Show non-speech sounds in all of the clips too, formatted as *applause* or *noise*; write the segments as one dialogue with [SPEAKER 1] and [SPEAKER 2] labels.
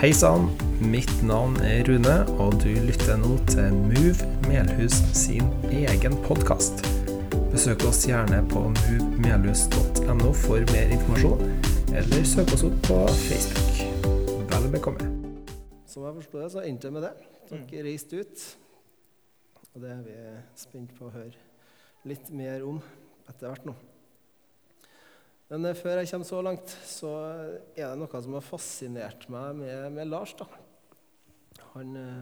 [SPEAKER 1] Hei sann, mitt navn er Rune, og du lytter nå til Move Melhus sin egen podkast. Besøk oss gjerne på movemelhus.no for mer informasjon, eller søk oss opp på Facebook. Vel bekomme.
[SPEAKER 2] Som jeg forsto det, så endte det med det. Dere reiste ut. Og det er vi spent på å høre litt mer om etter hvert nå. Men eh, før jeg kommer så langt, så er det noe som har fascinert meg med, med Lars. da. Han, eh,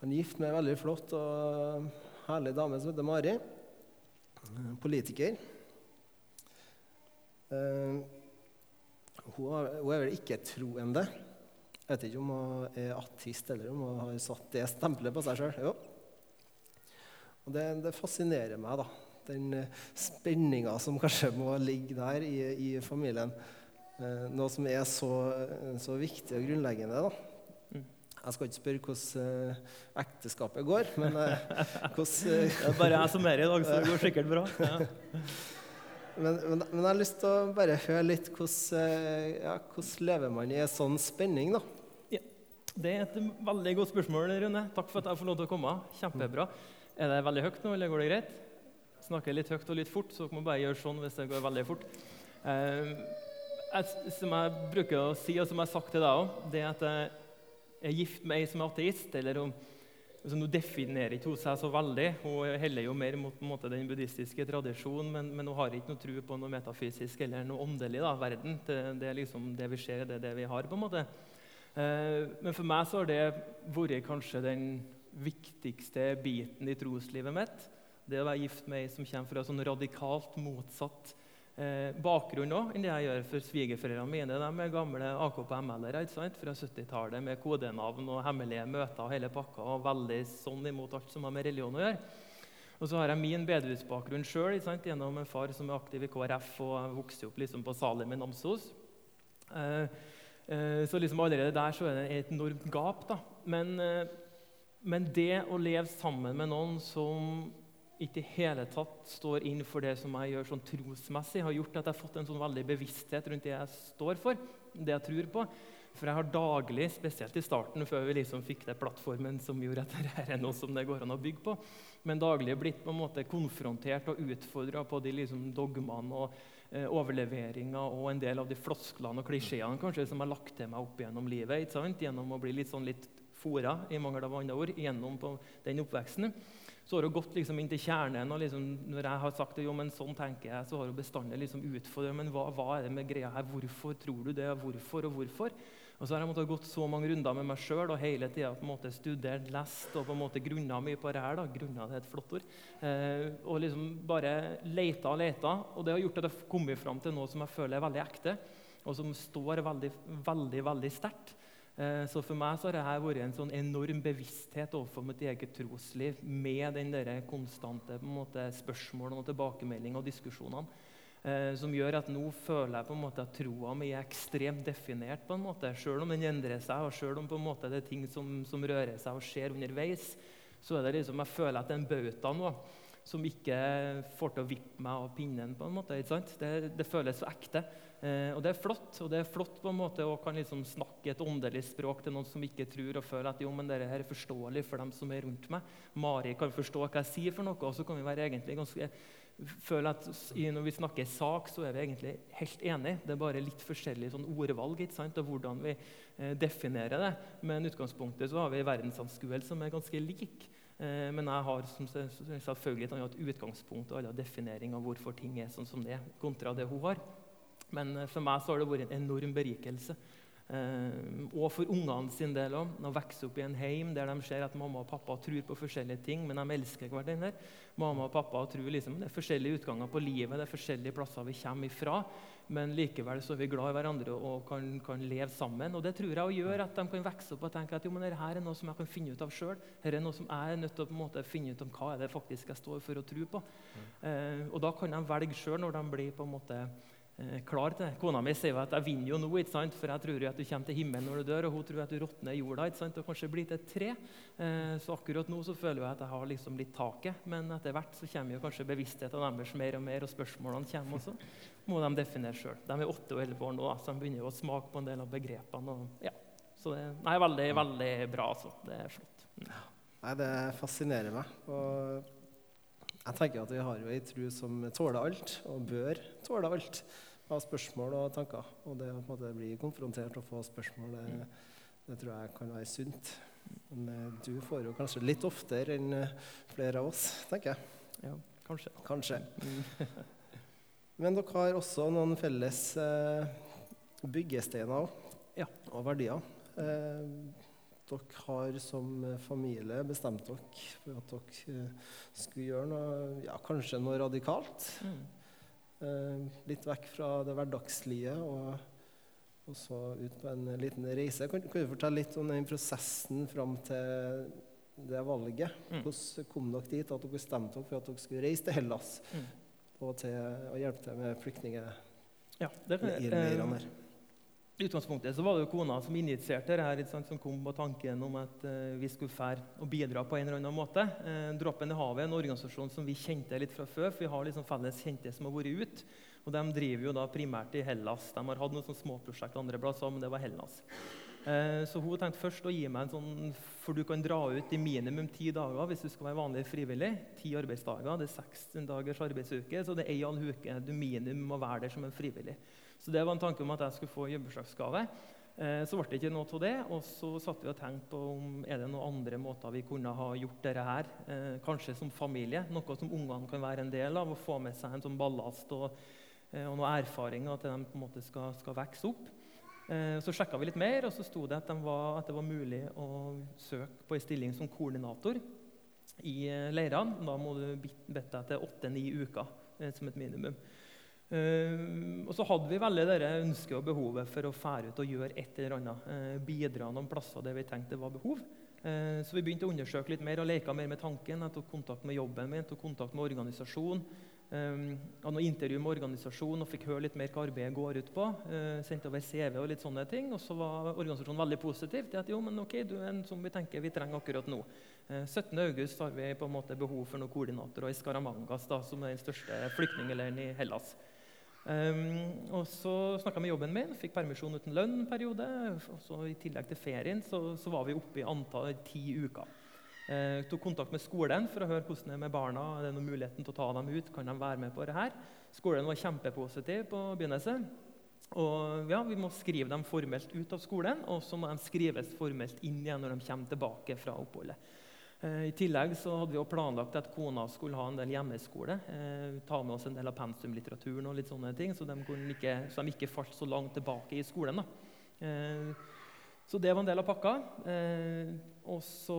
[SPEAKER 2] han er gift med ei veldig flott og herlig dame som heter Mari. Eh, Politiker. Uh, hun, er vel ikke troende. Jeg vet ikke om hun er ateist eller om hun har satt det stempelet på seg sjøl. Og det, det fascinerer meg, da den eh, spenninga som kanskje må ligge der i, i familien. Eh, noe som er så, så, viktig og grunnleggende. da. Mm. Jeg skal ikke spørre hvordan ekteskapet går, men *laughs* hvordan
[SPEAKER 3] Det er bare jeg som er i dag, så det går sikkert bra. Ja. *laughs*
[SPEAKER 2] men, men, men, jeg har lyst til å bare høre litt hvordan, ja, hvordan lever man i en sånn spenning, da?
[SPEAKER 3] Ja, det er et veldig godt spørsmål, Rune. Takk for at jeg får lov til å komme. Kjempebra. Er det veldig høyt nå, eller går det greit? Snakker litt høyt og litt fort, så dere må bare gjøre sånn hvis det går veldig fort. Eh, jeg, som jeg bruker å si, og som jeg har sagt til deg òg, det at jeg er gift med ei som er ateist. eller om altså, Hun definerer ikke seg så veldig. Hun heller jo mer mot måte, den buddhistiske tradisjonen, men, men, hun har ikke noe tro på noe metafysisk eller noe åndelig. da, verden. Det, det, er liksom det vi ser, det er det vi har. på en måte. Eh, men for meg så har det vært kanskje den viktigste biten i troslivet mitt det å være gift med ei som kommer fra sånn radikalt motsatt eh, bakgrunn òg enn det jeg gjør for svigerforeldrene mine. De er gamle AKP-ML-ere fra 70-tallet med kodenavn og hemmelige møter og hele pakka. og veldig sånn imot alt som har med religion å gjøre. Og så har jeg min bedehusbakgrunn sjøl gjennom en far som er aktiv i KrF og vokste opp liksom på Salim i Namsos. Eh, eh, så liksom allerede der så er det et enormt gap. da. Men, eh, men det å leve sammen med noen som ikke i hele tatt står inn for det som jeg gjør sånn trosmessig, har gjort at jeg har fått en sånn veldig bevissthet rundt det jeg står for, det jeg tror på. For jeg har daglig, spesielt i starten, før vi liksom fikk den plattformen som gjorde at dette er noe som det går an å bygge på, men daglig blitt på en måte konfrontert og utfordra på de liksom dogmene og eh, overleveringa og en del av de flosklene og klisjeene kanskje som har lagt til meg opp gjennom livet. ikke sant? Gjennom å bli litt sånn litt fora, i mangel av andre ord, gjennom den oppveksten så har hun gått liksom inn til kjernen. og liksom, Når jeg har sagt det, jo, men sånn tenker jeg, så har hun bestandig liksom utfordret men hva, hva, er det med greia her? Hvorfor tror du det? Hvorfor og hvorfor? Og så har jeg måttet gått så mange runder med meg sjøl og hele tida studert, lest og på en måte grunna mye på det her. da, grunna det er et flott ord, eh, Og liksom bare leita og leita. Og det har gjort at jeg har kommet fram til noe som jeg føler er veldig ekte, og som står veldig, veldig, veldig sterkt. Eh, så for meg så har dette vært en sånn enorm bevissthet overfor mitt eget trosliv med den der konstante måte, spørsmålene og tilbakemeldingene og diskusjonene. Eh, som gjør at nå føler jeg på en måte at troa mi er ekstremt definert. på en måte. Selv om den endrer seg, og selv om på en måte det er ting som, som rører seg og skjer underveis, så er det liksom, jeg føler at det er en bauta nå som ikke får til å vippe meg av pinnen. på en måte, det, det føles så ekte. Eh, og Det er flott og det er flott på en måte å kan liksom snakke et åndelig språk til noen som ikke tror, og føler at jo, men dette er forståelig for dem som er rundt meg. Mari kan forstå hva jeg sier, for noe, og så kan vi være egentlig ganske føler at Når vi snakker sak, så er vi egentlig helt enige. Det er bare litt forskjellig sånn ordvalg ikke sant? og hvordan vi eh, definerer det. Men utgangspunktet så har vi verdensanskuelse som er ganske lik. Eh, men jeg har som, selvfølgelig et annet utgangspunkt og annen definering av hvorfor ting er sånn som det er, kontra det hun har. Men eh, for meg så har det vært en enorm berikelse. Eh, og for ungene sin del òg. Å vokse opp i en heim der de ser at mamma og pappa tror på forskjellige ting, men de elsker hverandre. Mamma og pappa tror liksom, Det er forskjellige utganger på livet, det er forskjellige plasser vi kommer ifra. Men likevel så er vi glad i hverandre og kan, kan leve sammen. Og det tror jeg gjør at de kan vokse opp og tenke at jo, men dette er noe som jeg kan finne ut av sjøl. Dette er noe som jeg er nødt til å på en måte finne ut om hva er det faktisk jeg står for å tro på. Mm. Eh, og da kan de velge sjøl når de blir på en måte klar til. Kona mi sier at jeg vinner jo nå, ikke sant? for jeg tror jo at du kommer til himmelen når du dør, og hun tror at du råtner i jorda ikke sant? og kanskje blir til et tre. Eh, så akkurat nå så føler jeg at jeg har liksom litt taket, men etter hvert så kommer jo kanskje bevisstheten deres mer og mer, og spørsmålene kommer også. må de definere sjøl. De er 8 og 11 år nå, da, så de begynner jo å smake på en del av begrepene. og ja, Så det nei, veldig, veldig bra. altså. Det er flott. Mm.
[SPEAKER 2] Nei, det fascinerer meg. Og jeg tenker at vi har jo ei tru som tåler alt, og bør tåle alt av spørsmål og tanker. Og det å bli konfrontert og få spørsmål, det, det tror jeg kan være sunt. Men eh, du får jo kanskje litt oftere enn eh, flere av oss, tenker jeg.
[SPEAKER 3] Ja, kanskje.
[SPEAKER 2] Kanskje.
[SPEAKER 3] Mm.
[SPEAKER 2] Men dere har også noen felles eh, byggesteiner
[SPEAKER 3] Ja.
[SPEAKER 2] og verdier. Eh, dere har som familie bestemt dere for at dere skulle gjøre noe, ja, kanskje noe radikalt.
[SPEAKER 3] Mm.
[SPEAKER 2] Eh, litt vekk fra det hverdagslige og, og så ut på en liten reise. Kan, kan du fortelle litt om den prosessen fram til det valget?
[SPEAKER 3] Mm.
[SPEAKER 2] Hvordan kom dere dit at dere bestemte dere for at dere skulle reise til Hellas
[SPEAKER 3] Mm.
[SPEAKER 2] og til og hjelpe til med flyktninger?
[SPEAKER 3] Ja, det,
[SPEAKER 2] leirene
[SPEAKER 3] eh,
[SPEAKER 2] der?
[SPEAKER 3] I utgangspunktet så var det jo kona som initierte det sant, som kom på tanken om at eh, vi skulle fære og bidra på en eller annen måte. Eh, Dråpen i havet er en organisasjon som vi kjente litt fra før. for Vi har liksom felles kjente som har vært ute. Og De driver jo da primært i Hellas. De har hatt noen sånne småprosjekt andre plasser, men det var Hellas. Eh, så hun tenkte først å gi meg en sånn For du kan dra ut i minimum ti dager hvis du skal være vanlig frivillig. Ti arbeidsdager. Det er seks dagers arbeidsuke, så det er ei halv uke du minimum må være der som en frivillig. Så det var en tanke om at jeg skulle få jobbeslagsgave. Eh, så ble det ikke noe av det. Og så satt vi og tenkte på om er det noen andre måter vi kunne ha gjort dette her. Eh, kanskje som familie. Noe som ungene kan være en del av. og Få med seg en sånn ballast og, eh, og noen erfaringer til de på en måte skal, skal vokse opp. Så sjekka vi litt mer, og så sto det at, de var, at det var mulig å søke på en stilling som koordinator i leirene. Da må du bitte deg til åtte-ni uker som et minimum. Eh, og så hadde vi veldig det ønsket og behovet for å fære ut og gjøre et eller annet. eh, bidra noen plasser der vi tenkte det var behov. Eh, så vi begynte å undersøke litt mer og leka mer med tanken. Jeg tok kontakt med jobben min, tok kontakt med organisasjonen. Hadde noen intervju med organisasjonen og fikk høre litt mer hva arbeidet går ut på. Sendte over CV og litt sånne ting. Og så var organisasjonen veldig positiv til at jo, men ok, du er en som vi tenker vi trenger akkurat nå. Uh, 17.8 har vi på en måte behov for noen koordinatorer i Skaramangas, da, som er den største flyktningleiren i Hellas. Um, og så snakka jeg med jobben min, fikk permisjon uten lønn en periode. Og så I tillegg til ferien så, så var vi oppe i antall ti uker. Jeg tok kontakt med skolen for å høre hvordan det er med barna. Er det noen muligheten til å ta dem ut? Kan de være med på det her? Skolen var kjempepositiv på begynnelsen. Og ja, Vi må skrive dem formelt ut av skolen, og så må de skrives formelt inn igjen når de kommer tilbake fra oppholdet. Eh, I tillegg så hadde vi jo planlagt at kona skulle ha en del hjemmeskole. Eh, ta med oss en del av pensumlitteraturen, og litt sånne ting, så de, ikke, så de ikke falt så langt tilbake i skolen. Eh, så det var en del av pakka. Eh, og så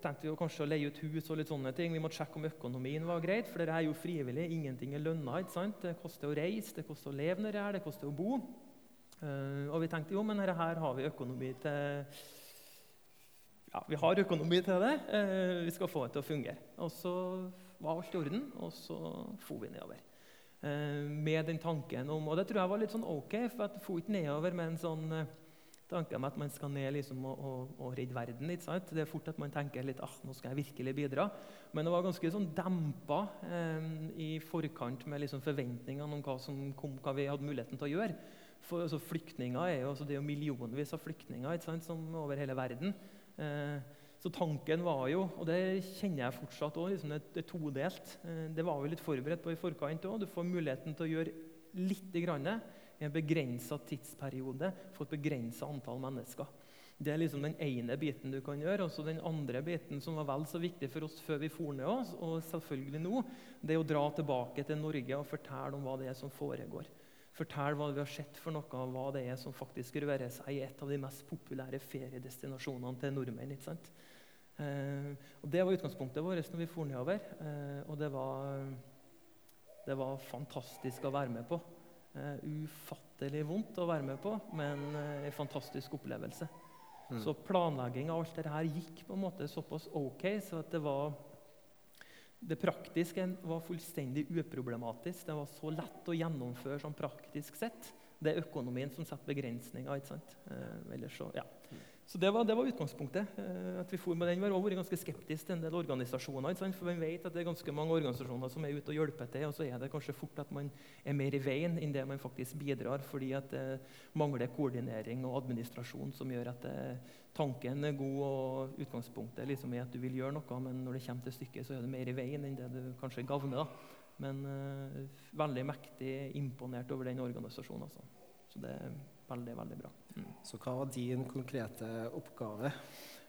[SPEAKER 3] tenkte vi kanskje å leie ut hus og litt sånne ting. Vi måtte sjekke om økonomien var greit, for dette er jo frivillig. Ingenting er lønna. ikke sant? Det koster å reise, det koster å leve når det er det koster å bo. Eh, og vi tenkte jo, men her har vi økonomi til Ja, vi har økonomi til det. Eh, vi skal få det til å fungere. Og så var alt i orden, og så for vi nedover. Eh, med den tanken om Og det tror jeg var litt sånn ok, for jeg for ikke nedover med en sånn eh, tanke om at man skal ned liksom og, og, og, redde verden. ikke sant? Det er fort at man tenker litt ah, nå skal jeg virkelig bidra. Men det var ganske sånn dempa eh, i forkant med liksom forventningene om hva, som kom, hva vi hadde muligheten til å gjøre. For altså, flyktninger er jo, altså, Det er jo millionvis av flyktninger ikke sant, som over hele verden. Eh, så tanken var jo, og det kjenner jeg fortsatt òg, liksom det, er todelt. Eh, det var vi litt forberedt på i forkant òg. Du får muligheten til å gjøre lite grann i en begrensa tidsperiode for et begrensa antall mennesker. Det er liksom den ene biten du kan gjøre. Og den andre biten som var vel så viktig for oss før vi for ned oss, og selvfølgelig nå, det er å dra tilbake til Norge og fortelle om hva det er som foregår. Fortell hva vi har sett for noe, og hva det er som faktisk rører seg i et av de mest populære feriedestinasjonene til nordmenn. ikke sant? Eh, og Det var utgangspunktet vårt når vi for nedover. Eh, og det var, det var fantastisk å være med på. Eh, ufattelig vondt å være med på, men uh, en fantastisk opplevelse. Mm. Så planlegging av alt dette her gikk på en måte såpass ok, så at det var Det praktiske var fullstendig uproblematisk. Det var så lett å gjennomføre sånn praktisk sett. Det er økonomien som setter begrensninger. ikke sant? Eh, ellers så, ja. Så det var, det var utgangspunktet. eh, at Vi for med den. Vi har vært ganske skeptiske til en del organisasjoner. For vi vet at det er ganske mange organisasjoner som er ute og hjelper til. Og så er det kanskje fort at man er mer i veien enn det man faktisk bidrar. Fordi at det mangler koordinering og administrasjon som gjør at det, tanken er god og utgangspunktet liksom er at du vil gjøre noe, men når det kommer til stykket, så er det mer i veien enn det du kanskje gagner. Men uh, veldig mektig imponert over den organisasjonen. altså. Så det er veldig, veldig bra.
[SPEAKER 2] Så hva var din konkrete oppgave?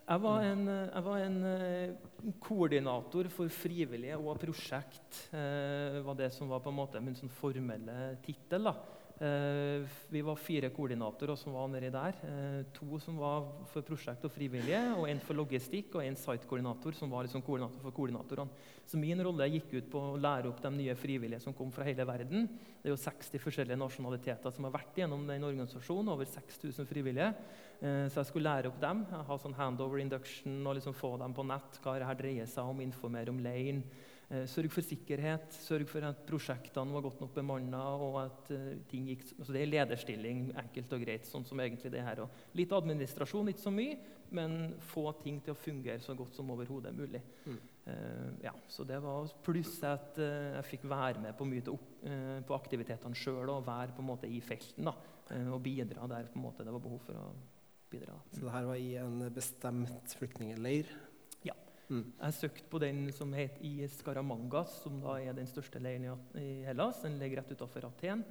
[SPEAKER 3] Jeg var en, jeg var en eh, koordinator for frivillige og prosjekt. Eh, var det som var på en måte min sånn formelle tittel. Eh, vi var fire koordinatorer som var nedi der. Eh, to som var for prosjekt og frivillige, og en for logistikk og en site-koordinator som var liksom koordinator for koordinatorene. Så min rolle gikk ut på å lære opp de nye frivillige som kom fra hele verden. Det er jo 60 forskjellige nasjonaliteter som har vært gjennom den organisasjonen. Over 6000 frivillige. Eh, så jeg skulle lære opp dem. Ha sånn handover induction og liksom få dem på nett. Hva dette dreier seg om, informere om leiren. Eh, Sørg for sikkerhet, sørg for at prosjektene var godt nok bemanna. og at eh, ting gikk, altså Det er lederstilling, enkelt og greit. sånn som egentlig det her. Og litt administrasjon, ikke så mye, men få ting til å fungere så godt som overhodet mulig.
[SPEAKER 2] Mm.
[SPEAKER 3] Uh, ja, så det var Pluss at uh, jeg fikk være med på mye opp, eh, på aktivitetene sjøl og være på en måte i felten. da, Og bidra der på en måte det var behov for å bidra.
[SPEAKER 2] Så det her var i en bestemt flyktningleir? Mm.
[SPEAKER 3] Jeg søkte på den som het IS Karamangas, som da er den største leiren i Hellas. Den ligger rett utenfor Aten.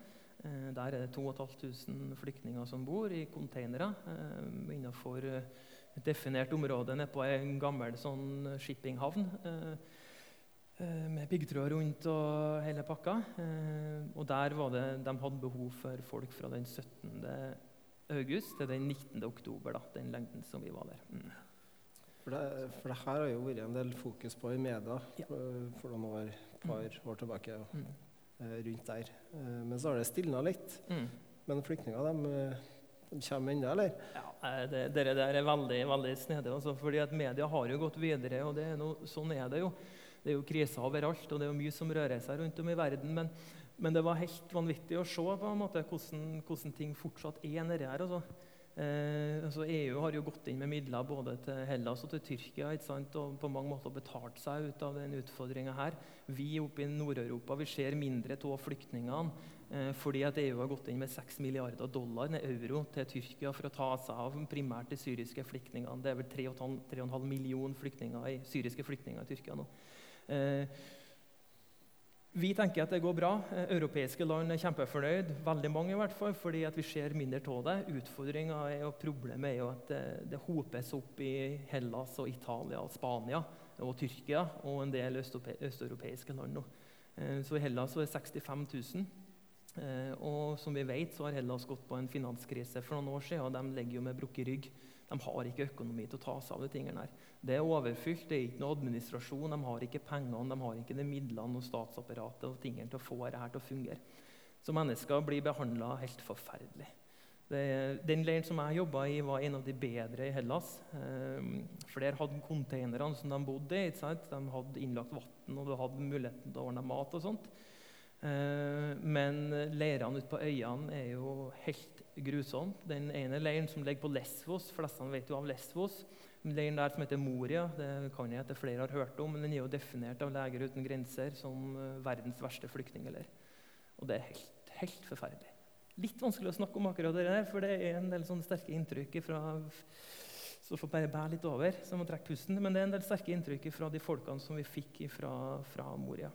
[SPEAKER 3] Eh, Der er det 2500 flyktninger som bor i containere eh, innenfor eh, et definert område nede på en gammel sånn shippinghavn. Eh, eh, med piggtråd rundt og hele pakka. Eh, og der var det, de hadde behov for folk fra den 17. august til den 19. oktober. Da, den lengden som vi var der. Mm.
[SPEAKER 2] For det, for det her har jo vært en del fokus på i media
[SPEAKER 3] Ja.
[SPEAKER 2] for, for noen år, par år tilbake.
[SPEAKER 3] Mm.
[SPEAKER 2] eh, rundt der. Eh, men så har det stilna litt.
[SPEAKER 3] Mm.
[SPEAKER 2] Men flyktninger de, eh, de kommer ennå, eller?
[SPEAKER 3] Ja, det, det, der er veldig veldig snedig. Altså, fordi at Media har jo gått videre, og det er noe, sånn er det jo. Det er jo kriser overalt, og det er jo mye som rører seg rundt om i verden. Men, men det var helt vanvittig å se på en måte hvordan, hvordan ting fortsatt er nedi her. Altså. Eh, altså EU har jo gått inn med midler både til Hellas og til Tyrkia og på mange måter betalt seg ut av den utfordringa her. Vi oppe i Nord-Europa vi ser mindre av flyktningene eh, fordi at EU har gått inn med 6 milliarder dollar nei, euro til Tyrkia for å ta seg av primært de syriske flyktningene. Det er vel 3,5 3,5 millioner flyktninger syriske flyktninger i Tyrkia nå. Eh, vi tenker at det går bra. Europeiske land er kjempefornøyd, veldig mange i hvert fall, fordi vi ser mindre av det. Utfordringa og problemet er jo at det, det hopes opp i Hellas og Italia og Spania og Tyrkia og en del østeurope- østeuropeiske land nå. Eh, Så i Hellas så er det 65 000. Eh, Og som vi vet, så har Hellas gått på en finanskrise for noen år siden. og De ligger jo med brukket rygg. De har ikke økonomi til å ta seg av de tingene her. Det er overfylt, det er ikke noe administrasjon, de har ikke pengene, de har ikke de midlene og statsapparatet og tingene til å få dette til å fungere. Så mennesker blir behandla helt forferdelig. Det, den leiren som jeg jobba i, var en av de bedre i Hellas. Eh, flere hadde containerne som de bodde i, de hadde innlagt vann, og du hadde muligheten til å ordne mat og sånt. Eh, men leirene ute på øyene er jo helt grusomme. Den ene leiren som ligger på Lesvos, flestene vet jo av Lesvos. Leiren der som heter Moria, det kan jeg at flere har hørt om, men den er jo definert av Leger uten grenser som eh, verdens verste flyktningleir. Og det er helt, helt forferdelig. Litt vanskelig å snakke om akkurat det der, for det er en del sånne sterke inntrykk fra Så får bare bære litt over, så jeg må trekke pusten. Men det er en del sterke inntrykk fra de folkene som vi fikk fra, fra Moria.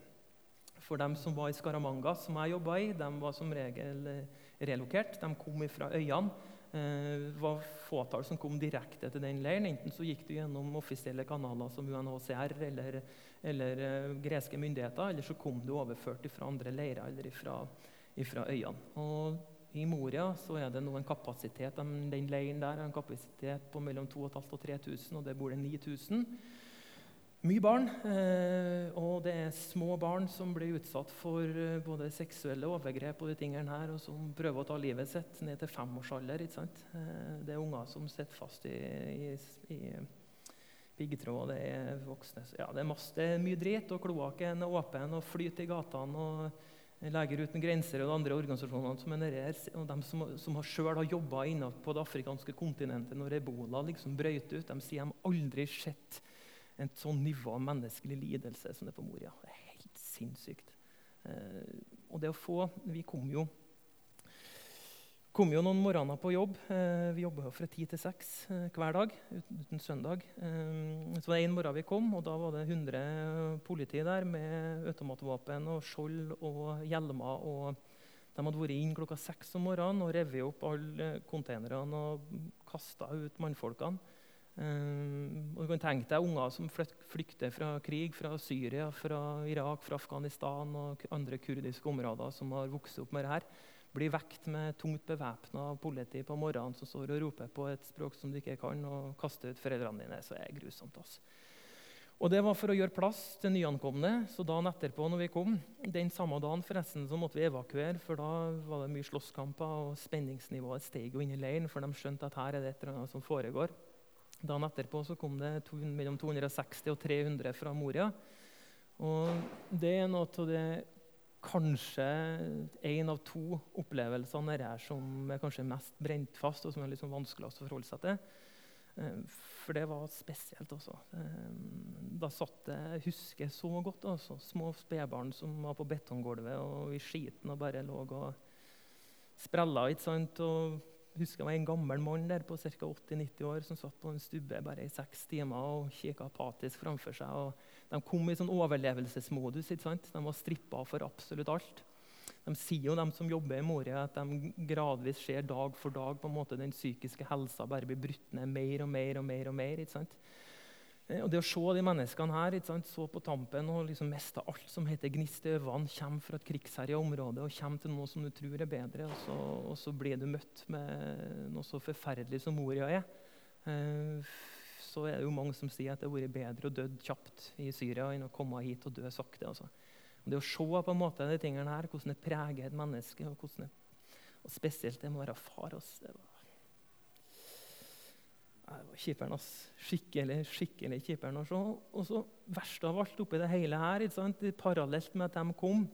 [SPEAKER 3] For dem som var i Skaramanga, som jeg jobba i, de var som regel eh, relokert. De kom fra øyene. Eh, Det var fåtall som kom direkte til den leiren. Enten så gikk de gjennom offisielle kanaler som UNHCR eller, eller eh, greske myndigheter, eller så kom de overført fra andre leirer eller fra øyene. Og I Moria så er det nå en kapasitet den, leiren der har en kapasitet på mellom 2500 og 3000, og der bor det 9000. Mye barn, eh, og det er små barn som blir utsatt for eh, både seksuelle overgrep og de tingene her, og som prøver å ta livet sitt ned til femårsalder. ikke sant? Eh, det er unger som sitter fast i, i, i piggtråd, det er voksne Ja, det er, masse, det er mye drit, og kloakken er åpen og flyter i gatene. og Leger uten grenser og de andre organisasjonene som er her, og de som, som selv har jobba på det afrikanske kontinentet når ebola liksom brøyt ut, de sier de aldri har sett et sånn nivå av menneskelig lidelse som det er på Moria. Det er helt sinnssykt. Eh, og det å få Vi kom jo kom jo noen morgener på jobb. Eh, vi jobba fra ti til seks eh, hver dag uten, uten søndag. Eh, så det var en morgen vi kom, og da var det 100 politi der med automatvåpen og skjold og hjelmer. og De hadde vært inn klokka seks om morgenen og revet opp alle containerne og kasta ut mannfolkene. Og du kan tenke deg unger som flykter fra krig fra Syria, fra Irak, fra Afghanistan og andre kurdiske områder som har vokst opp med det her blir vekt med tungt bevæpna politi på morgenen som står og roper på et språk som du ikke kan, og kaster ut foreldrene dine, så er det grusomt. Altså. Og Det var for å gjøre plass til nyankomne. Så dagen etterpå når vi kom, den samme dagen forresten, så måtte vi evakuere, for da var det mye slåsskamper, og spenningsnivået steg jo inn i leiren, for de skjønte at her er det et eller annet som foregår. Dagen etterpå så kom det to, mellom 260 og 300 fra Moria. Og det er noe av det kanskje én av to opplevelsene her som er kanskje mest brent fast, og som er litt sånn vanskeligst å forholde seg til. Eh, for det var spesielt også. Eh, da satt jeg husker så godt, også, små spedbarn som var på betonggulvet og i skiten og bare lå og sprella. ikke sant? Og husker jeg var en gammel mann der på ca. 80-90 år som satt på en stubbe bare i seks timer og kikka apatisk framfor seg. og de kom i sånn overlevelsesmodus. ikke sant? De var strippa for absolutt alt. De sier jo, de som jobber i Moria, at de gradvis ser dag for dag på en måte den psykiske helsa bare blir brutt ned mer og mer. og mer og mer, ikke sant? Eh, og Det å se de menneskene her ikke sant, så på tampen og liksom miste alt som heter gnist i øynene, kommer fra et krigsherja område og kommer til noe som du tror er bedre, og så, og så blir du møtt med noe så forferdelig som Moria er. Eh, så er det jo mange som sier at det har vært bedre å dø kjapt i Syria enn å komme hit og dø sakte. Altså. Det å se på en måte de tingene her, hvordan det preger et menneske, og, det, og spesielt det med å være far oss, det var, det var kjiperen. ass. Skikkelig skikkelig kjiperen. Og så verst av alt oppi det hele her, ikke sant? parallelt med at de kom,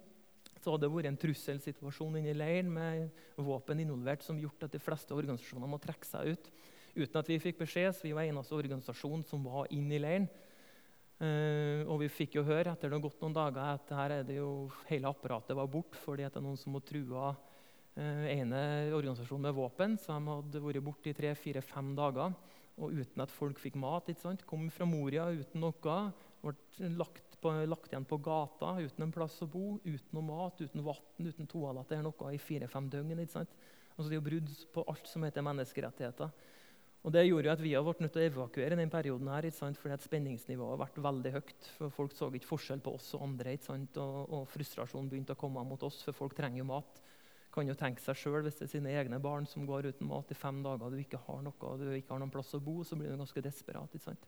[SPEAKER 3] så hadde det vært en trusselsituasjon inne i leiren med våpen involvert som gjort at de fleste organisasjoner må trekke seg ut uten at vi fikk beskjed. så Vi var eneste organisasjon som var inne i leiren. Uh, og vi fikk jo høre etter det har gått noen dager at her er det jo, hele apparatet var borte fordi at det er noen som må true uh, ene organisasjonen med våpen. Så de hadde vært borte i tre-fire-fem dager og uten at folk fikk mat. ikke sant? Kom fra Moria uten noe. Ble lagt, på, lagt igjen på gata uten en plass å bo, uten noe mat, uten vann, uten toalett eller noe i fire-fem døgn. ikke sant? Altså er jo brudd på alt som heter menneskerettigheter. Og Det gjorde jo at vi har vært nødt til å evakuere denne perioden her, ikke sant? fordi at spenningsnivået har vært veldig høyt. for Folk så ikke forskjell på oss og andre, ikke sant? Og, og frustrasjonen begynte å komme mot oss, for folk trenger jo mat. Kan jo tenke seg selv, Hvis det er sine egne barn som går uten mat i fem dager, og du ikke har noe, og du ikke har noen plass å bo, så blir du ganske desperat. ikke sant?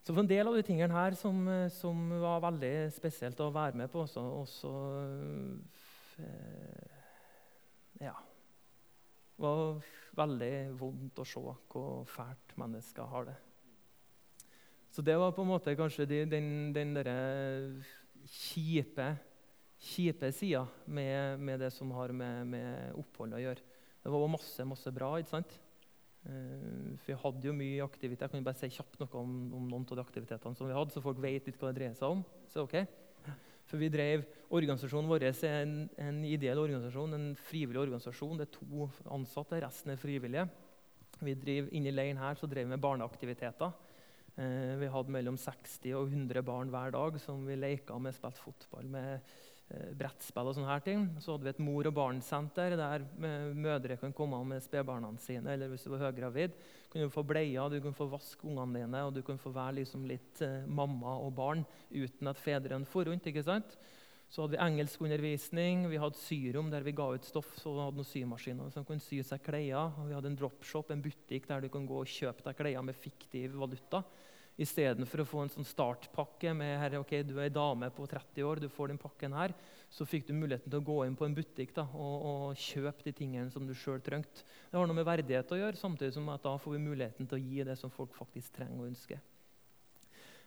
[SPEAKER 3] Så for en del av de tingene her som, som var veldig spesielt å være med på også, også eh, Ja det var veldig vondt å se hvor fælt mennesker har det. Så det var på en måte kanskje de, den, den derre kjipe, kjipe sider med, med, det som har med, med, opphold å gjøre. Det var masse, masse bra. ikke sant? Uh, for Vi hadde jo mye aktivitet. Jeg kan bare si kjapt noe om, om, noen av de aktivitetene som vi hadde, så folk vet litt hva det dreier seg om. Så ok. For vi drev, Organisasjonen vår er en, en, ideell organisasjon, en frivillig organisasjon. Det er to ansatte, resten er frivillige. Vi driver, Inni leiren her så drev vi med barneaktiviteter. Eh, vi hadde mellom 60 og 100 barn hver dag som vi leka med, spilte fotball med Eh, brettspill og sånne her ting. Så hadde vi et mor- og barnsenter der mødre kan komme med spedbarna sine. Eller hvis du var høygravid, kunne du få bleier, du kunne få vaske ungene dine, og du kunne få være liksom litt eh, mamma og barn uten at fedrene får rundt. ikke sant? Så hadde vi engelskundervisning, vi hadde syrom der vi ga ut stoff. så vi hadde noen symaskiner som kunne sy seg klær. Og vi hadde en dropshop, en butikk der du kunne gå og kjøpe deg klær med fiktiv valuta. Istedenfor å få en sånn startpakke med her, ok, du er ei dame på 30 år, du får den pakken her, så fikk du muligheten til å gå inn på en butikk da, og, og kjøpe de tingene som du sjøl trengte. Det har noe med verdighet å gjøre, samtidig som at da får vi muligheten til å gi det som folk faktisk trenger og ønsker.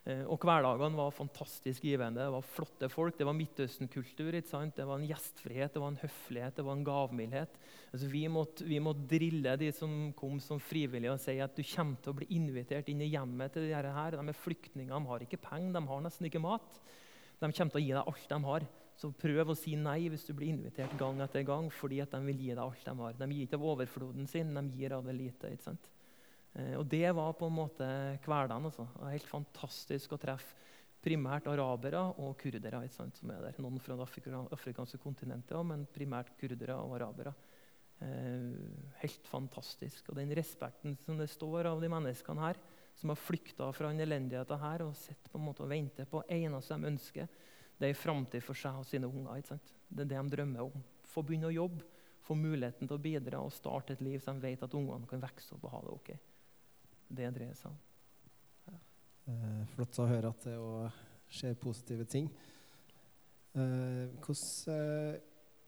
[SPEAKER 3] Eh, og Hverdagene var fantastisk givende. Det var flotte folk. Det var Midtøsten-kultur. Det var en gjestfrihet, det var en høflighet, det var en gavmildhet. Altså, vi, måtte, vi måtte drille de som kom som frivillige, og si at du kommer til å bli invitert inn i hjemmet til de her. De er flyktninger, de har ikke penger, de har nesten ikke mat. De kommer til å gi deg alt de har. Så prøv å si nei hvis du blir invitert gang etter gang, fordi at de vil gi deg alt de har. De gir ikke av overfloden sin, de gir av det lite. ikke sant? Eh, og Det var på en måte hverdagen. Altså. Helt fantastisk å treffe primært arabere og kurdere. som er der. Noen fra det afrikanske kontinentet òg, men primært kurdere og arabere. Eh, helt fantastisk. Og den respekten som det står av de menneskene her, som har flykta fra den elendigheten her og sett på en måte og venter på eneste de ønsker, det er en framtid for seg og sine unger. Det er det de drømmer om. Få begynne å jobbe, få muligheten til å bidra og starte et liv så de vet at ungene kan vokse opp og ha det ok det dreier seg om.
[SPEAKER 2] Ja. Eh, flott å høre at det òg skjer positive ting. Eh, hvordan, eh,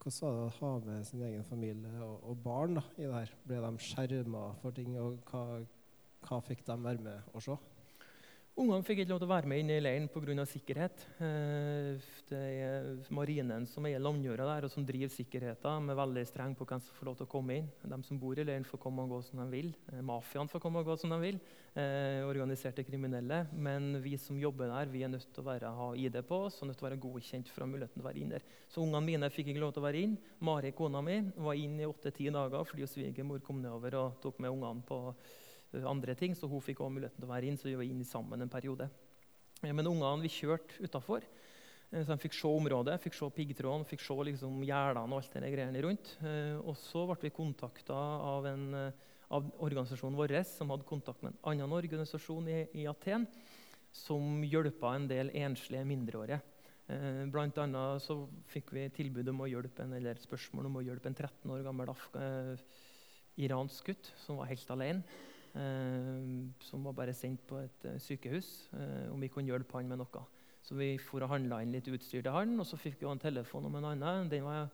[SPEAKER 2] hvordan, var det å ha med sin egen familie og, og barn da, i det her? Ble de skjerma for ting, og hva, hva fikk de være med å se?
[SPEAKER 3] Ungene fikk ikke lov til å være med inn i leiren pga. sikkerhet. Eh, det er marinen som eier landjorda der, og som driver sikkerheten. De er veldig streng på hvem som får lov til å komme inn. De som bor i leiren, får komme og gå som de vil. Eh, mafiaen får komme og gå som de vil. Eh, organiserte kriminelle. Men vi som jobber der, vi er nødt til å være, ha ID på oss og nødt til å være godkjent for å ha muligheten til å være inn der. Så ungene mine fikk ikke lov til å være inn. Mari, kona mi, var inn i åtte-ti dager fordi svigermor kom nedover og tok med ungene på andre ting, så hun fikk også muligheten til å være inn, så vi var inne sammen en periode. Eh, men ungene vi kjørte utafor, eh, så de fikk se området, fikk se piggtråden, fikk se liksom gjerdene og alt det greiene rundt. Eh, og så ble vi kontakta av, av, organisasjonen vår som hadde kontakt med en annen organisasjon i, i Aten, som hjelpa en del enslige mindreårige. Blant annet så fikk vi tilbud om å hjelpe en, eller spørsmål om å hjelpe en 13 år gammel eh, iransk gutt som var helt alene. Eh, som var bare sendt på et eh, sykehus, eh, om vi kunne hjelpe han med noe. Så vi for og handla inn litt utstyr til han, og så fikk vi en telefon om en annen. Den var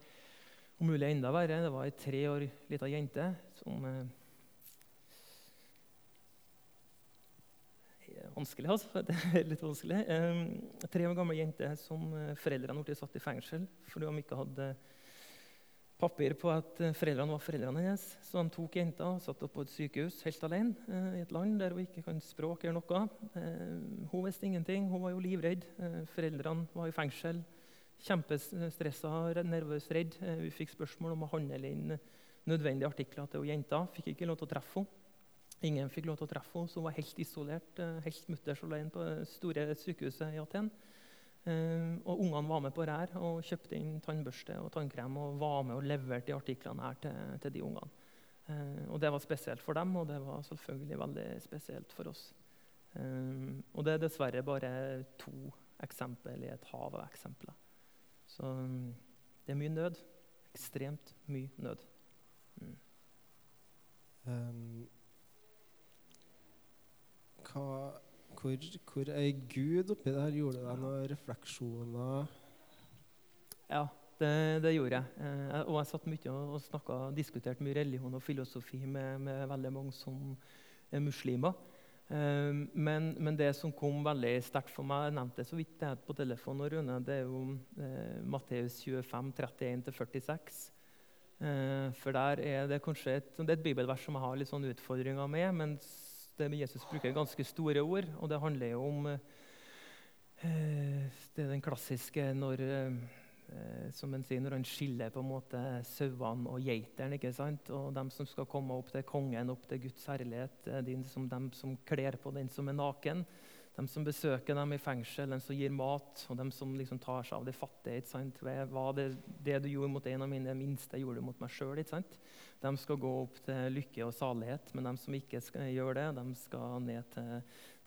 [SPEAKER 3] om mulig enda verre. Det var ei tre år lita jente som vanskelig, altså. Det er litt vanskelig. Tre år gammel jente som foreldrene ble satt i fengsel fordi de ikke hadde papir på at eh, foreldrene var foreldrene hennes. Så de tok jenta og satte henne på et sykehus helt alene eh, i et land der hun ikke kan språk eller noe. Eh, hun visste ingenting. Hun var jo livredd. Foreldrene var i fengsel. Kjempestressa, nervøs, redd. Vi fikk spørsmål om å handle inn nødvendige artikler til jenta. Fikk ikke lov til å treffe henne. Ingen fikk lov til å treffe henne, så hun var helt isolert, helt mutters alene på det store sykehuset i Aten. Uh, og Ungene var med på rær og kjøpte inn tannbørste og tannkrem og var med og leverte de artiklene her til, til de ungene. Uh, og Det var spesielt for dem, og det var selvfølgelig veldig spesielt for oss. Uh, og det er dessverre bare to eksempler i et hav av eksempler. Så det er mye nød. Ekstremt mye nød. Mm. Um,
[SPEAKER 2] hva hvor, hvor er Gud oppi der? Gjorde det deg noen refleksjoner?
[SPEAKER 3] Ja, det, det gjorde jeg. Eh, og jeg satt mye og, og snakket, diskuterte mye religion og filosofi med, med veldig mange som er muslimer. Eh, men, men, det som kom veldig sterkt for meg, jeg nevnte det så vidt det på telefonen, Rune, det er jo eh, Matteus 25, 31-46. Eh, for der er det kanskje et, det er et bibelvers som jeg har litt sånn utfordringer med. men det Jesus bruker ganske store ord, og det handler jo om eh, Det er den klassiske når eh, som en sier, når han skiller på en måte sauene og geitene. ikke sant? Og dem som skal komme opp til kongen, opp til Guds herlighet, de som, dem som kler på den som er naken. De som besøker dem i fengsel, de som gir mat, og de som liksom tar seg av de fattige. ikke sant? Hva det, det du gjorde mot en av mine minste, gjorde du mot meg sjøl. De skal gå opp til lykke og salighet, men de som ikke skal gjøre det, de skal ned til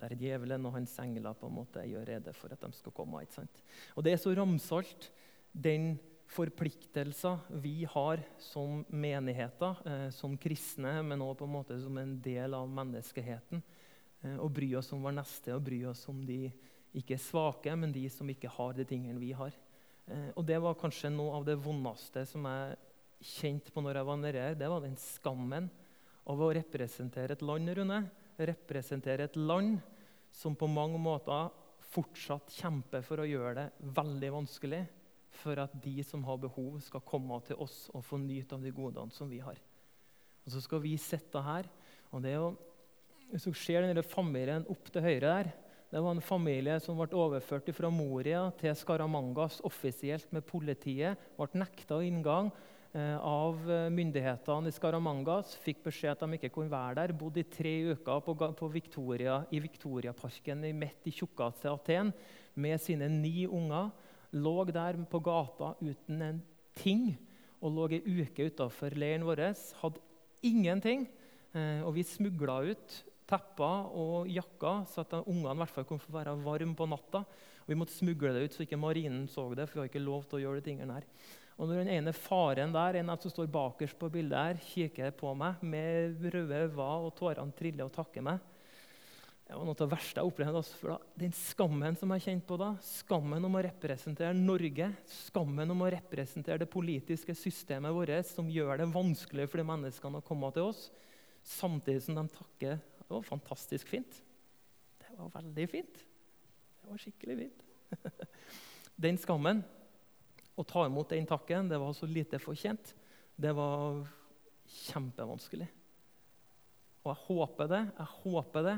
[SPEAKER 3] der djevelen og hans engler på en måte gjør rede for at de skal komme. ikke sant? Og Det er så ramsalt, den forpliktelser vi har som menigheter, eh, som kristne, men måte som en del av menneskeheten. Eh, og bry oss om vår neste og bry oss om de ikke svake, men de som ikke har de tingene vi har. Eh, og Det var kanskje noe av det vondeste som jeg kjente på når jeg var nede her, det var den skammen av å representere et land, Rune. Representere et land som på mange måter fortsatt kjemper for å gjøre det veldig vanskelig for at de som har behov, skal komme til oss og få nyte av de godene som vi har. Og Så skal vi sitte her. og det er jo, Hvis dere ser denne familien opp til høyre der Det var en familie som ble overført fra Moria til Skaramangas offisielt med politiet. Ble nekta inngang eh, av myndighetene i Skaramangas. Fikk beskjed at de ikke kunne være der. Bodde i tre uker på, på Victoria, i Victoriaparken midt i tjukkeste Aten med sine ni unger lå der på gata uten en ting og lå ei uke utafor leiren vår. Hadde ingenting. Eh, og vi smugla ut tepper og jakker, så at ungene i hvert fall kunne få være varme på natta. Og vi måtte smugle det ut så ikke marinen så det, for vi har ikke lov til å gjøre de tingene her. Og når den ene faren der, en av som står bakerst på bildet her, kikker på meg med røde øyne og tårene triller og takker meg, det var noe av det verste jeg opplevde. Altså, for da, den skammen som jeg kjente på da, skammen om å representere Norge, skammen om å representere det politiske systemet vårt, som gjør det vanskelig for de menneskene å komme til oss, samtidig som de takker Det var fantastisk fint. Det var veldig fint. Det var skikkelig fint. *laughs* den skammen, å ta imot den takken, det var så lite fortjent. Det var kjempevanskelig. Og jeg håper det. Jeg håper det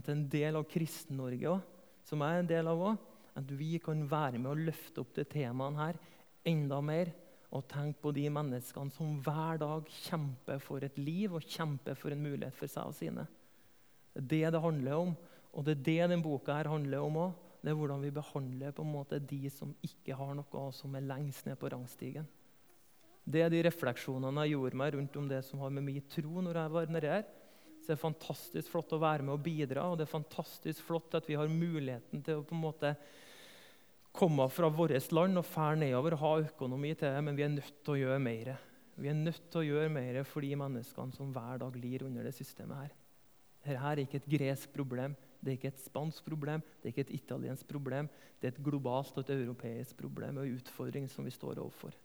[SPEAKER 3] at en del av Kristen-Norge òg, som jeg er en del av òg, at vi kan være med å løfte opp det temaet her enda mer. Og tenke på de menneskene som hver dag kjemper for et liv og kjemper for en mulighet for seg og sine. Det det handler om, og det er det denne boka her handler om òg. Det er hvordan vi behandler på en måte de som ikke har noe, og som er lengst ned på rangstigen. Det er de refleksjonene jeg gjorde meg rundt om det som har med min tro når jeg var nede her. Så det er fantastisk flott å være med og bidra, og det er fantastisk flott at vi har muligheten til å på en måte komme fra vårt land og fære nedover og ha økonomi til det, men vi er nødt til å gjøre mer. Vi er nødt til å gjøre mer for de menneskene som hver dag lir under det systemet her. Dette er ikke et gresk problem, det er ikke et spansk problem, det er ikke et italiensk problem. Det er et globalt og et europeisk problem og en utfordring som vi står overfor.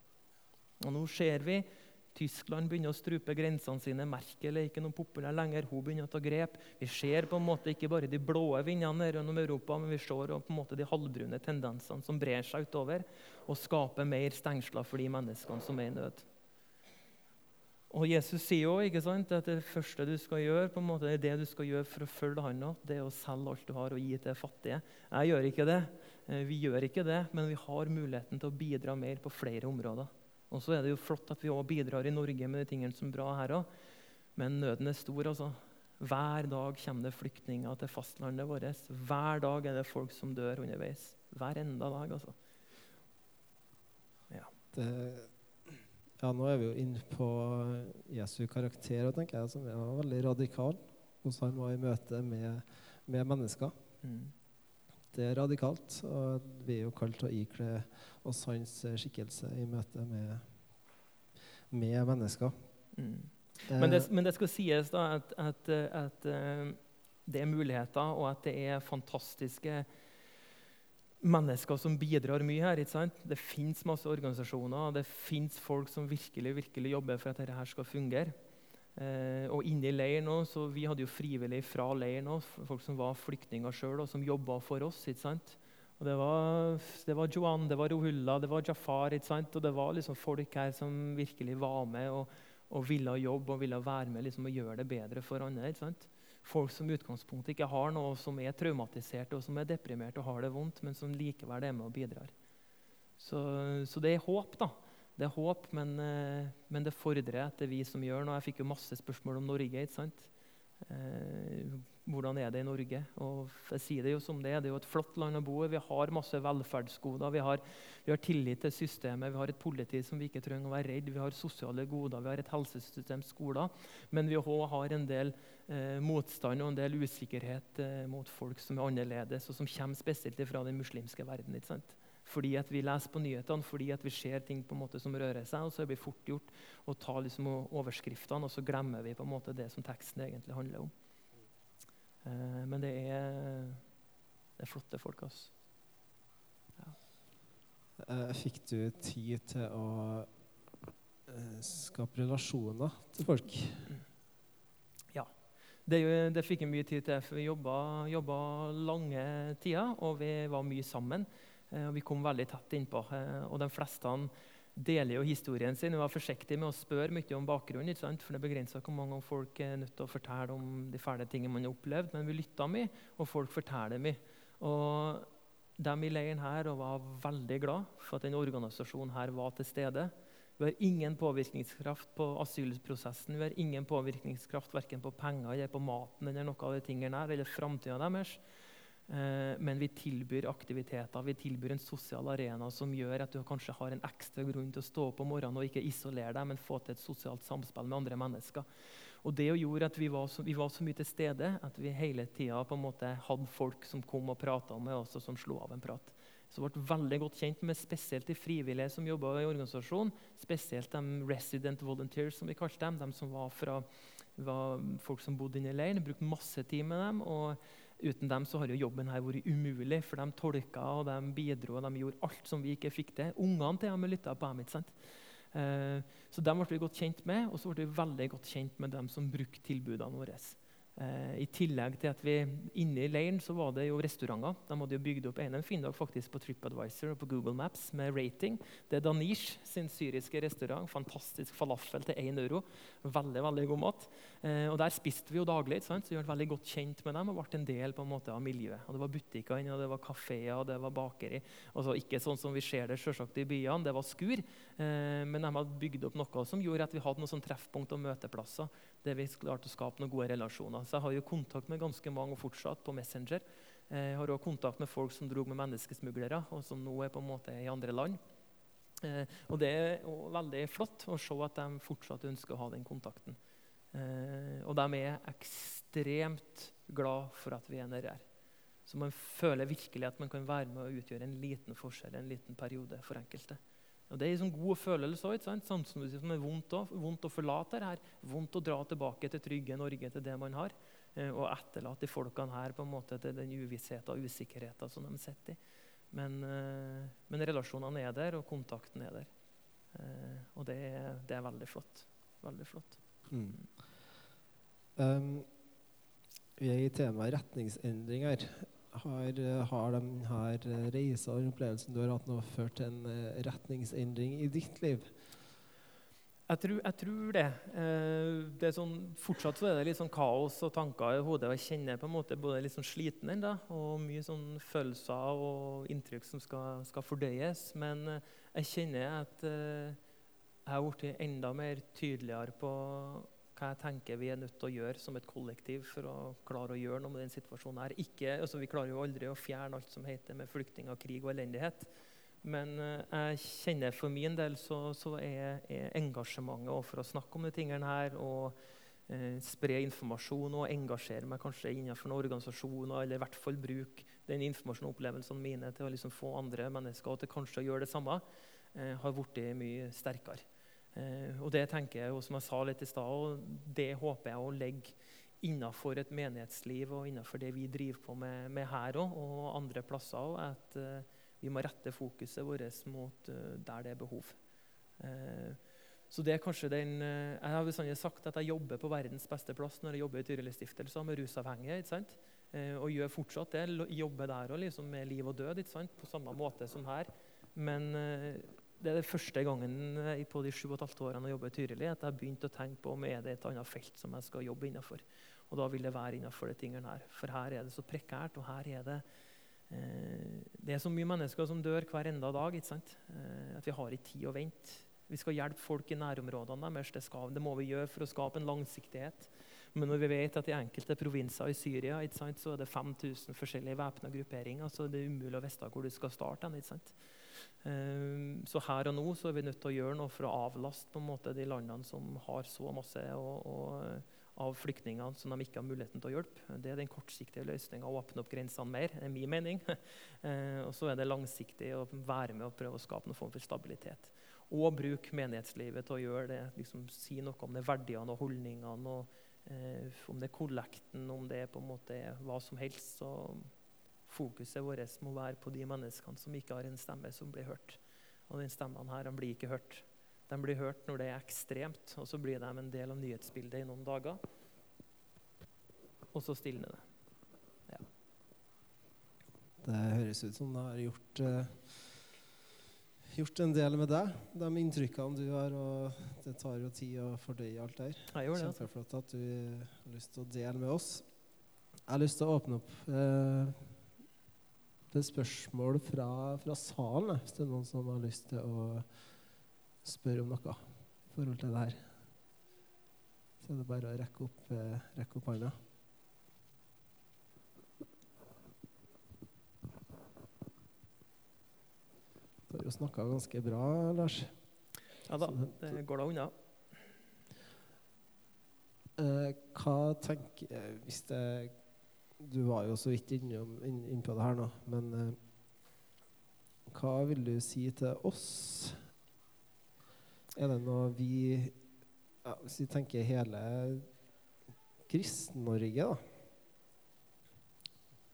[SPEAKER 3] Og nå ser vi Tyskland begynner å strupe grensene sine. Merkel er ikke noe populær lenger. Hun begynner å ta grep. Vi ser på en måte ikke bare de blå vindene gjennom Europa, men vi ser på en måte de halvbrune tendensene som brer seg utover og skaper mer stengsler for de menneskene som er i nød. Og Jesus sier jo ikke sant, at det første du skal gjøre, på en måte, det du skal gjøre for å følge han opp, det er å selge alt du har og gi til fattige. Jeg gjør ikke det. Eh, vi gjør ikke det, men vi har muligheten til å bidra mer på flere områder. Og så er det jo flott at vi også bidrar i Norge med de tingene som er bra her òg. Men nøden er stor. altså. Hver dag kommer det flyktninger til fastlandet vårt. Hver dag er det folk som dør underveis. Hver enda dag, altså.
[SPEAKER 2] Ja. Det, ja, nå er vi jo inne på Jesu karakter, tenker jeg, som er veldig radikal. Hvordan han var i møte med, med mennesker. Mm. Det er radikalt, og vi er jo kalt til å ikle oss hans skikkelse i møte med, med mennesker. Mm.
[SPEAKER 3] Men, det, men, det, skal sies da at, at, at, eh, det er muligheter, og at det er fantastiske mennesker som bidrar mye her. ikke sant? Det fins masse organisasjoner, det fins folk som virkelig, virkelig jobber for at dette skal fungere. Eh, og inni leiren også, så Vi hadde jo frivillige fra leiren òg, folk som var flyktninger sjøl, og som jobba for oss. ikke sant? Og Det var, det var Johan, det var Rohulla, det var Jafar. ikke sant? Og det var liksom folk her som virkelig var med og, og ville jobbe og ville være med liksom, og gjøre det bedre for andre. ikke sant? Folk som i utgangspunktet ikke har noe, som er traumatiserte og som er deprimerte og har det vondt, men som likevel er med og bidrar. Så, så det er håp, da. Det er håp, men, eh, men, det fordrer etter vi som gjør noe. Jeg fikk jo masse spørsmål om Norge. ikke sant? Eh, hvordan er det i Norge? Og jeg sier det jo som det er. Det er jo et flott land å bo i. Vi har masse velferdsgoder. Vi har, vi har, tillit til systemet. Vi har et politi som vi ikke trenger å være redd. Vi har sosiale goder. Vi har et helsesystem, skoler. Men vi har en del eh, motstand og en del usikkerhet eh, mot folk som er annerledes, og som kommer spesielt fra den muslimske verden. ikke sant? fordi at vi leser på nyhetene, fordi at vi ser ting på en måte som rører seg. og Så er det fort gjort å ta liksom overskriftene, og så glemmer vi på en måte det som teksten egentlig handler om. Eh, men det er, det er flotte folk. altså.
[SPEAKER 2] Ja. Fikk du tid til å eh, skape relasjoner til folk?
[SPEAKER 3] Ja. Det, det fikk jeg mye tid til, for vi jobba, jobba lange tider, og vi var mye sammen. Eh, og vi kom veldig tett innpå. Eh, og de fleste deler jo historien sin. Vi var forsiktige med å spørre mye om bakgrunnen, for det begrenser hvor mange folk er nødt til å fortelle om de fæle tingene man har opplevd. Men vi lytta mye, og folk forteller mye. Og de i leiren her var veldig glad for at denne organisasjonen her var til stede. Vi har ingen påvirkningskraft på asylprosessen. Vi har ingen påvirkningskraft verken på penger eller på maten eller noe av de tingene der, eller framtida deres. Eh, men vi tilbyr aktiviteter, vi tilbyr en sosial arena som gjør at du kanskje har en ekstra grunn til å stå opp om morgenen og ikke isolere deg, men få til et sosialt samspill med andre mennesker. Og Det gjorde at vi var, så, vi var så mye til stede at vi hele tida hadde folk som kom og prata med oss, og som slo av en prat som ble veldig godt kjent med spesielt de frivillige som jobba i organisasjonen. Spesielt de resident volunteers, som vi kalte dem. De som var, fra, var folk som bodde inne i leiren. Brukte masse tid med dem. og Uten dem så har jo jobben her vært umulig, for de tolka og de bidro og de gjorde alt som vi ikke fikk til. Ungene til dem lytta på dem. ikke sant? Eh, så dem ble vi godt kjent med, og så ble vi veldig godt kjent med dem som brukte tilbudene våre. Eh, I tillegg til at vi inne i leiren så var det jo restauranter. De hadde jo bygd opp en fin dag faktisk på TripAdvisor og på Google Maps med rating. Det er Danish sin syriske restaurant. Fantastisk falafel til 1 euro. Veldig veldig god mat. Eh, og Der spiste vi jo daglig, så vi ble veldig godt kjent med dem og ble en del på en måte av miljøet. Og Det var butikker inne, og det var kafeer og det var bakeri. Altså, ikke sånn som vi ser det selvsagt i byene, det var skur. Eh, men de hadde bygd opp noe som gjorde at vi hadde noen sånn treffpunkt og møteplasser der vi klarte å skape noen gode relasjoner. Så jeg har jo kontakt med ganske mange fortsatt på Messenger. Jeg har også kontakt med folk som dro med menneskesmuglere, og som nå er på en måte i andre land. Eh, og Det er veldig flott å se at de fortsatt ønsker å ha den kontakten. Eh, og de er ekstremt glad for at vi er nede her. Så man føler virkelig at man kan være med å utgjøre en liten forskjell en liten periode for enkelte. Og Det er en sånn god følelse òg. Samtidig som det er vondt, vondt å forlate det her. Vondt å dra tilbake til trygge Norge, til det man har. Eh, og etterlate de folkene her på en måte til den uvissheten og usikkerheten som de sitter i. Men, eh, men, relasjonene er der, og kontakten er der. Eh, og det er, det er veldig flott. Veldig flott. Mm.
[SPEAKER 2] Um, vi er i temaet retningsendringer. Har, har denne reisa og opplevelsen du har hatt nå, ført til en eh, retningsendring i ditt liv?
[SPEAKER 3] Jeg tror, jeg tror det. Eh, det sånn, fortsatt så er det litt sånn kaos og tanker i hodet. og Jeg kjenner på en måte både litt sånn sliten ennå, og mye sånn følelser og inntrykk som skal, skal fordøyes. Men eh, jeg kjenner at jeg har blitt enda mer tydeligere på hva jeg tenker vi er nødt til å gjøre som et kollektiv for å klare å gjøre noe med den situasjonen. her. Ikke, altså vi klarer jo aldri å fjerne alt som heter med flyktninger, krig og elendighet. Men uh, jeg kjenner for min del så, så er, er, engasjementet for å snakke om de tingene her og eh, spre informasjon og engasjere meg kanskje innenfor noen organisasjoner, eller i hvert fall bruke den informasjonen og opplevelsene mine til å liksom få andre mennesker til kanskje å gjøre det samme, eh, har blitt mye sterkere. Eh, og det tenker jeg, og som jeg sa litt i stad, det håper jeg å legge innenfor et menighetsliv og innenfor det vi driver på med, med her òg, og andre plasser òg, at uh, vi må rette fokuset vårt mot uh, der det er behov. Så det er kanskje den, Jeg har bestandig sagt at jeg jobber på verdens beste plass når jeg jobber i Tyrilistiftelsen med rusavhengige. ikke sant? og gjør fortsatt det. Jobber der òg, liksom, med liv og død, ikke sant? på samme måte som her. Men det er det første gangen på de sju og et halvt årene jeg jobber i Tyrili, at jeg har begynt å tenke på om er det et annet felt som jeg skal jobbe innenfor. Og da vil det være innenfor de tingene her. For her er det så prekært, og her er det eh, Det er så mye mennesker som dør hver enda dag. ikke sant? Eh, at vi har ikke tid å vente. Vi skal hjelpe folk i nærområdene deres. Det, skal, det må vi gjøre for å skape en langsiktighet. Men når vi vet at i enkelte provinser i Syria sant, så er det 5000 forskjellige væpna grupperinger, så det er umulig å vite hvor du skal starte. ikke sant? Ehm, så her og nå så er vi nødt til å gjøre noe for å avlaste på en måte de landene som har så masse og, og, av flyktninger som de ikke har muligheten til å hjelpe. Det er den kortsiktige løsninga å åpne opp grensene mer. er min mening. *laughs* Ehm, og så er det langsiktig å være med og prøve å skape noen form for stabilitet. Og bruke menighetslivet til å gjøre det, liksom si noe om det verdiene og holdningene. og Om det er kollekten, om det er på en måte hva som helst. så fokuset vårt må være på de menneskene som ikke har en stemme som blir hørt. Og den stemmen her, blir ikke hørt. De blir hørt når det er ekstremt, og så blir de en del av nyhetsbildet i noen dager. og så stilner det.
[SPEAKER 2] Det høres ut som det har gjort, eh, gjort en del med deg, de inntrykkene du har. Og det tar jo tid å fordøye alt der.
[SPEAKER 3] Jeg gjør det. Altså.
[SPEAKER 2] Kjempeflott at du har lyst til å dele med oss. Jeg har lyst til å åpne opp eh, det spørsmål fra, fra salen, hvis det er noen som har lyst til å spørre om noe i forhold til det her. Så er det bare å rekke opp, eh, rekke opp hånda. Jo snakka ganske bra, Lars.
[SPEAKER 3] Ja da, det går da unna.
[SPEAKER 2] Eh, hva tenker eh, hvis det, Du var jo så vidt innom, inn, inn på det her nå, men eh, hva vil du si til oss? Er det noe vi ja, Hvis vi tenker hele Kristen-Norge, da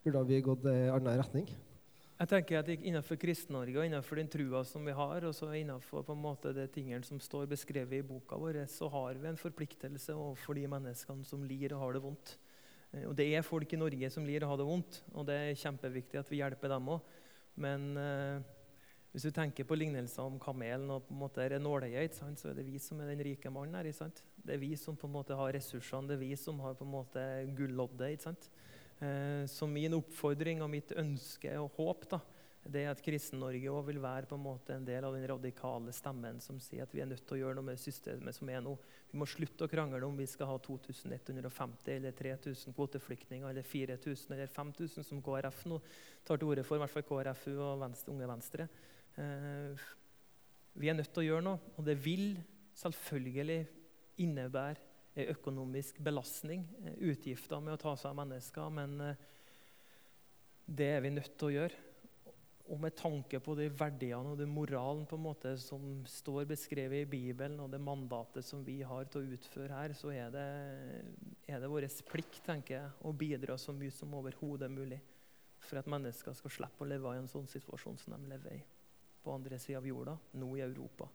[SPEAKER 2] Burde vi gått i annen retning?
[SPEAKER 3] Jeg tenker at Innenfor Kristen-Norge og innenfor den trua som vi har, og så innenfor på en måte de tingene som står beskrevet i boka vår, så har vi en forpliktelse overfor de menneskene som lir og har det vondt. Eh, og Det er folk i Norge som lir og har det vondt, og det er kjempeviktig at vi hjelper dem òg. Men eh, hvis du tenker på lignelser om kamelen og på en måte er så er det vi som er den rike mannen her. Det er vi som på en måte har ressursene, det er vi som har på en måte gulloddet. ikke sant? Eh, så min oppfordring og mitt ønske og håp da, det er at Kristen-Norge òg vil være på en måte en del av den radikale stemmen som sier at vi er nødt til å gjøre noe med systemet som er nå. Vi må slutte å krangle om vi skal ha 2150 eller 3000 kvoteflyktninger eller 4000 eller 5000 som KrF nå tar til orde for, i hvert fall KrFU og Venstre, Unge Venstre. Eh, vi er nødt til å gjøre noe, og det vil selvfølgelig innebære økonomisk belastning, eh, utgifter med å ta seg av mennesker. Men eh, det er vi nødt til å gjøre. Og med tanke på de verdiene og den moralen på en måte som står beskrevet i Bibelen, og det mandatet som vi har til å utføre her, så er det, er det vår plikt tenker jeg, å bidra så mye som overhodet mulig for at mennesker skal slippe å leve i en sånn situasjon som de lever i på andre sida av jorda, nå i Europa.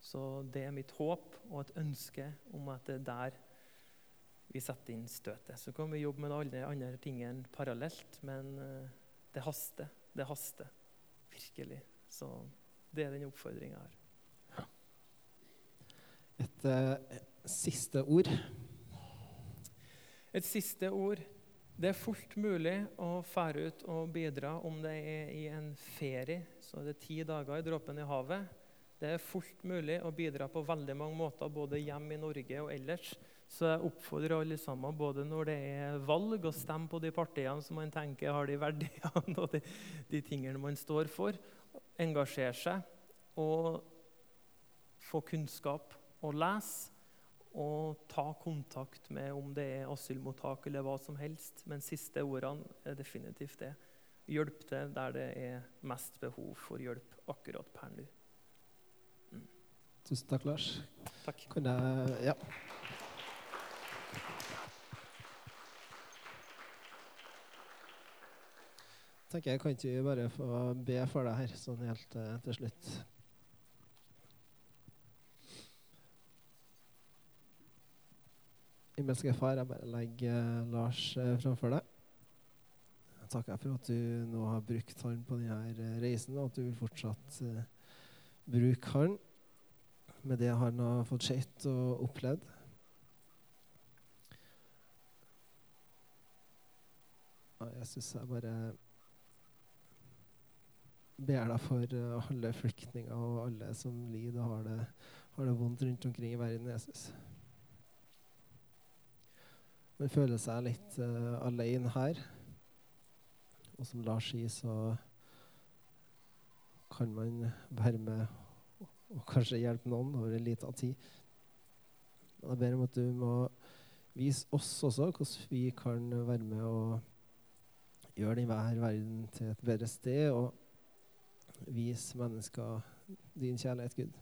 [SPEAKER 3] Så det er mitt håp og et ønske om at det er der vi setter inn støtet. Så kan vi jobbe med alle andre tingene parallelt, men eh, det haster. Det haster virkelig. Så det er den oppfordringa jeg har.
[SPEAKER 2] Et uh, siste ord?
[SPEAKER 3] Et siste ord. Det er fullt mulig å fære ut og bidra om det er i en ferie. Så er det ti dager i Dråpen i havet. Det er fullt mulig å bidra på veldig mange måter, både hjemme i Norge og ellers. Så jeg oppfordrer alle sammen, både når det er valg, å stemme på de partiene som man tenker har de verdiene og de, de tingene man står for. Engasjere seg og få kunnskap og lese. Og ta kontakt med om det er asylmottak eller hva som helst. Men siste ordene er definitivt det. Hjelp til der det er mest behov for hjelp akkurat per nå.
[SPEAKER 2] Tusen takk, Lars.
[SPEAKER 3] Takk.
[SPEAKER 2] Kunne, jeg Ja. tenker jeg Kan ikke vi bare få be for deg her, sånn helt uh, til slutt? Himmelske Far, jeg bare legger uh, Lars uh, framfor deg. Jeg takker for at du nå har brukt han på denne reisen, og at du vil fortsatt bruke han med det han har fått sett og opplevd. Og syns jeg bare ber deg for alle flyktninger og alle som lider og har det, har det vondt rundt omkring i verden, Jesus. Man føler seg litt uh, alene her. Og som Lars sier, så kan man være med og kanskje hjelpe noen over en liten tid. Men jeg ber om at du må vise oss også hvordan vi kan være med og gjøre denne verden til et bedre sted, og vise mennesker din kjærlighet, Gud.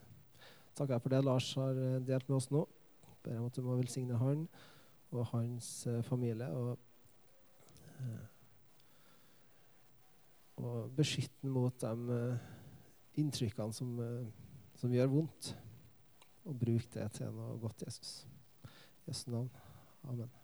[SPEAKER 2] Takker jeg for det Lars har delt med oss nå. Ber om at du må velsigne han og hans eh, familie. og eh, og beskytte den mot de inntrykkene som som gjør vondt, og bruk det til noe godt, Jesus. I Jesu navn. Amen.